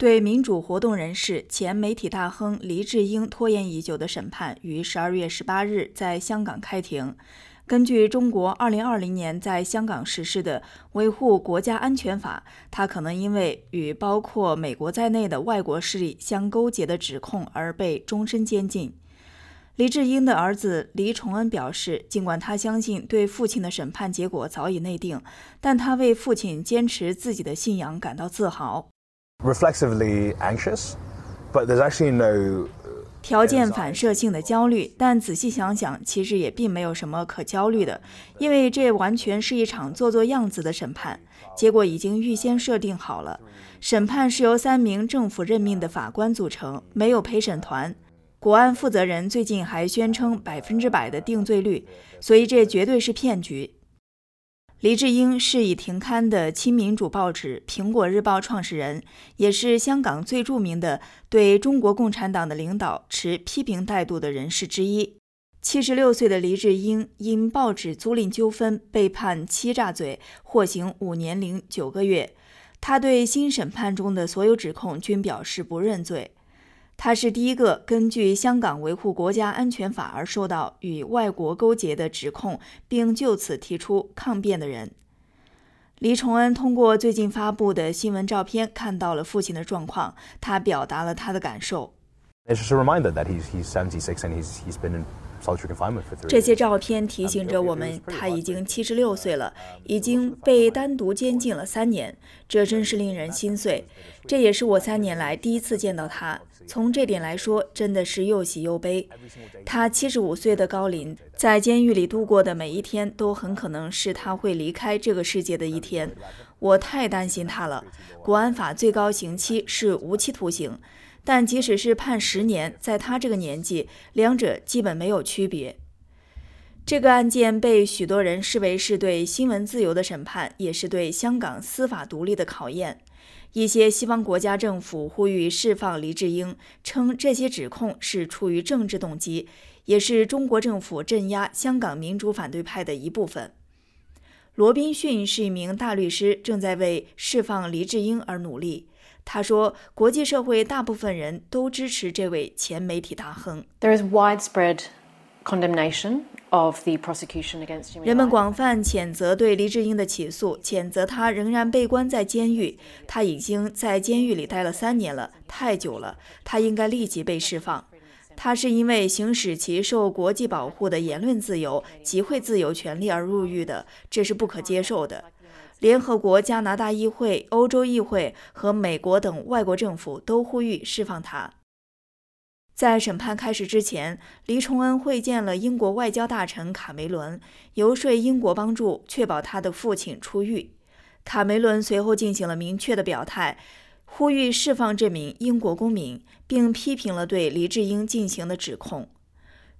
对民主活动人士、前媒体大亨黎智英拖延已久的审判于十二月十八日在香港开庭。根据中国二零二零年在香港实施的《维护国家安全法》，他可能因为与包括美国在内的外国势力相勾结的指控而被终身监禁。黎智英的儿子黎崇恩表示，尽管他相信对父亲的审判结果早已内定，但他为父亲坚持自己的信仰感到自豪。Reflexively anxious, but there's actually no 条件反射性的焦虑，但仔细想想，其实也并没有什么可焦虑的，因为这完全是一场做做样子的审判，结果已经预先设定好了。审判是由三名政府任命的法官组成，没有陪审团。国安负责人最近还宣称百分之百的定罪率，所以这绝对是骗局。黎智英是已停刊的亲民主报纸《苹果日报》创始人，也是香港最著名的对中国共产党的领导持批评态度的人士之一。七十六岁的黎智英因报纸租赁纠纷被判欺诈罪，获刑五年零九个月。他对新审判中的所有指控均表示不认罪。他是第一个根据香港维护国家安全法而受到与外国勾结的指控，并就此提出抗辩的人。黎崇恩通过最近发布的新闻照片看到了父亲的状况，他表达了他的感受。这些照片提醒着我们，他已经七十六岁了，已经被单独监禁了三年，这真是令人心碎。这也是我三年来第一次见到他。从这点来说，真的是又喜又悲。他七十五岁的高龄，在监狱里度过的每一天，都很可能是他会离开这个世界的一天。我太担心他了。国安法最高刑期是无期徒刑，但即使是判十年，在他这个年纪，两者基本没有区别。这个案件被许多人视为是对新闻自由的审判，也是对香港司法独立的考验。一些西方国家政府呼吁释放黎智英，称这些指控是出于政治动机，也是中国政府镇压香港民主反对派的一部分。罗宾逊是一名大律师，正在为释放黎智英而努力。他说：“国际社会大部分人都支持这位前媒体大亨。” There is widespread condemnation. of the prosecution against him. 人们广泛谴责对黎智英的起诉，谴责他仍然被关在监狱。他已经在监狱里待了三年了，太久了。他应该立即被释放。他是因为行使其受国际保护的言论自由、集会自由权利而入狱的，这是不可接受的。联合国、加拿大议会、欧洲议会和美国等外国政府都呼吁释放他。在审判开始之前，黎崇恩会见了英国外交大臣卡梅伦，游说英国帮助确保他的父亲出狱。卡梅伦随后进行了明确的表态，呼吁释放这名英国公民，并批评了对黎智英进行的指控。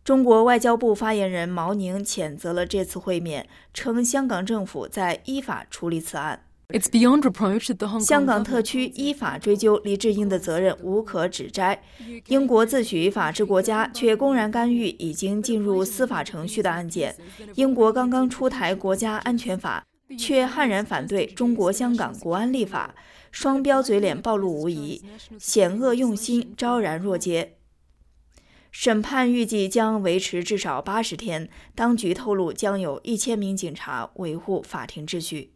中国外交部发言人毛宁谴责了这次会面，称香港政府在依法处理此案。香港特区依法追究黎智英的责任无可指摘。英国自诩法治国家，却公然干预已经进入司法程序的案件。英国刚刚出台国家安全法，却悍然反对中国香港国安立法，双标嘴脸暴露无遗，险恶用心昭然若揭。审判预计将维持至少八十天，当局透露将有一千名警察维护法庭秩序。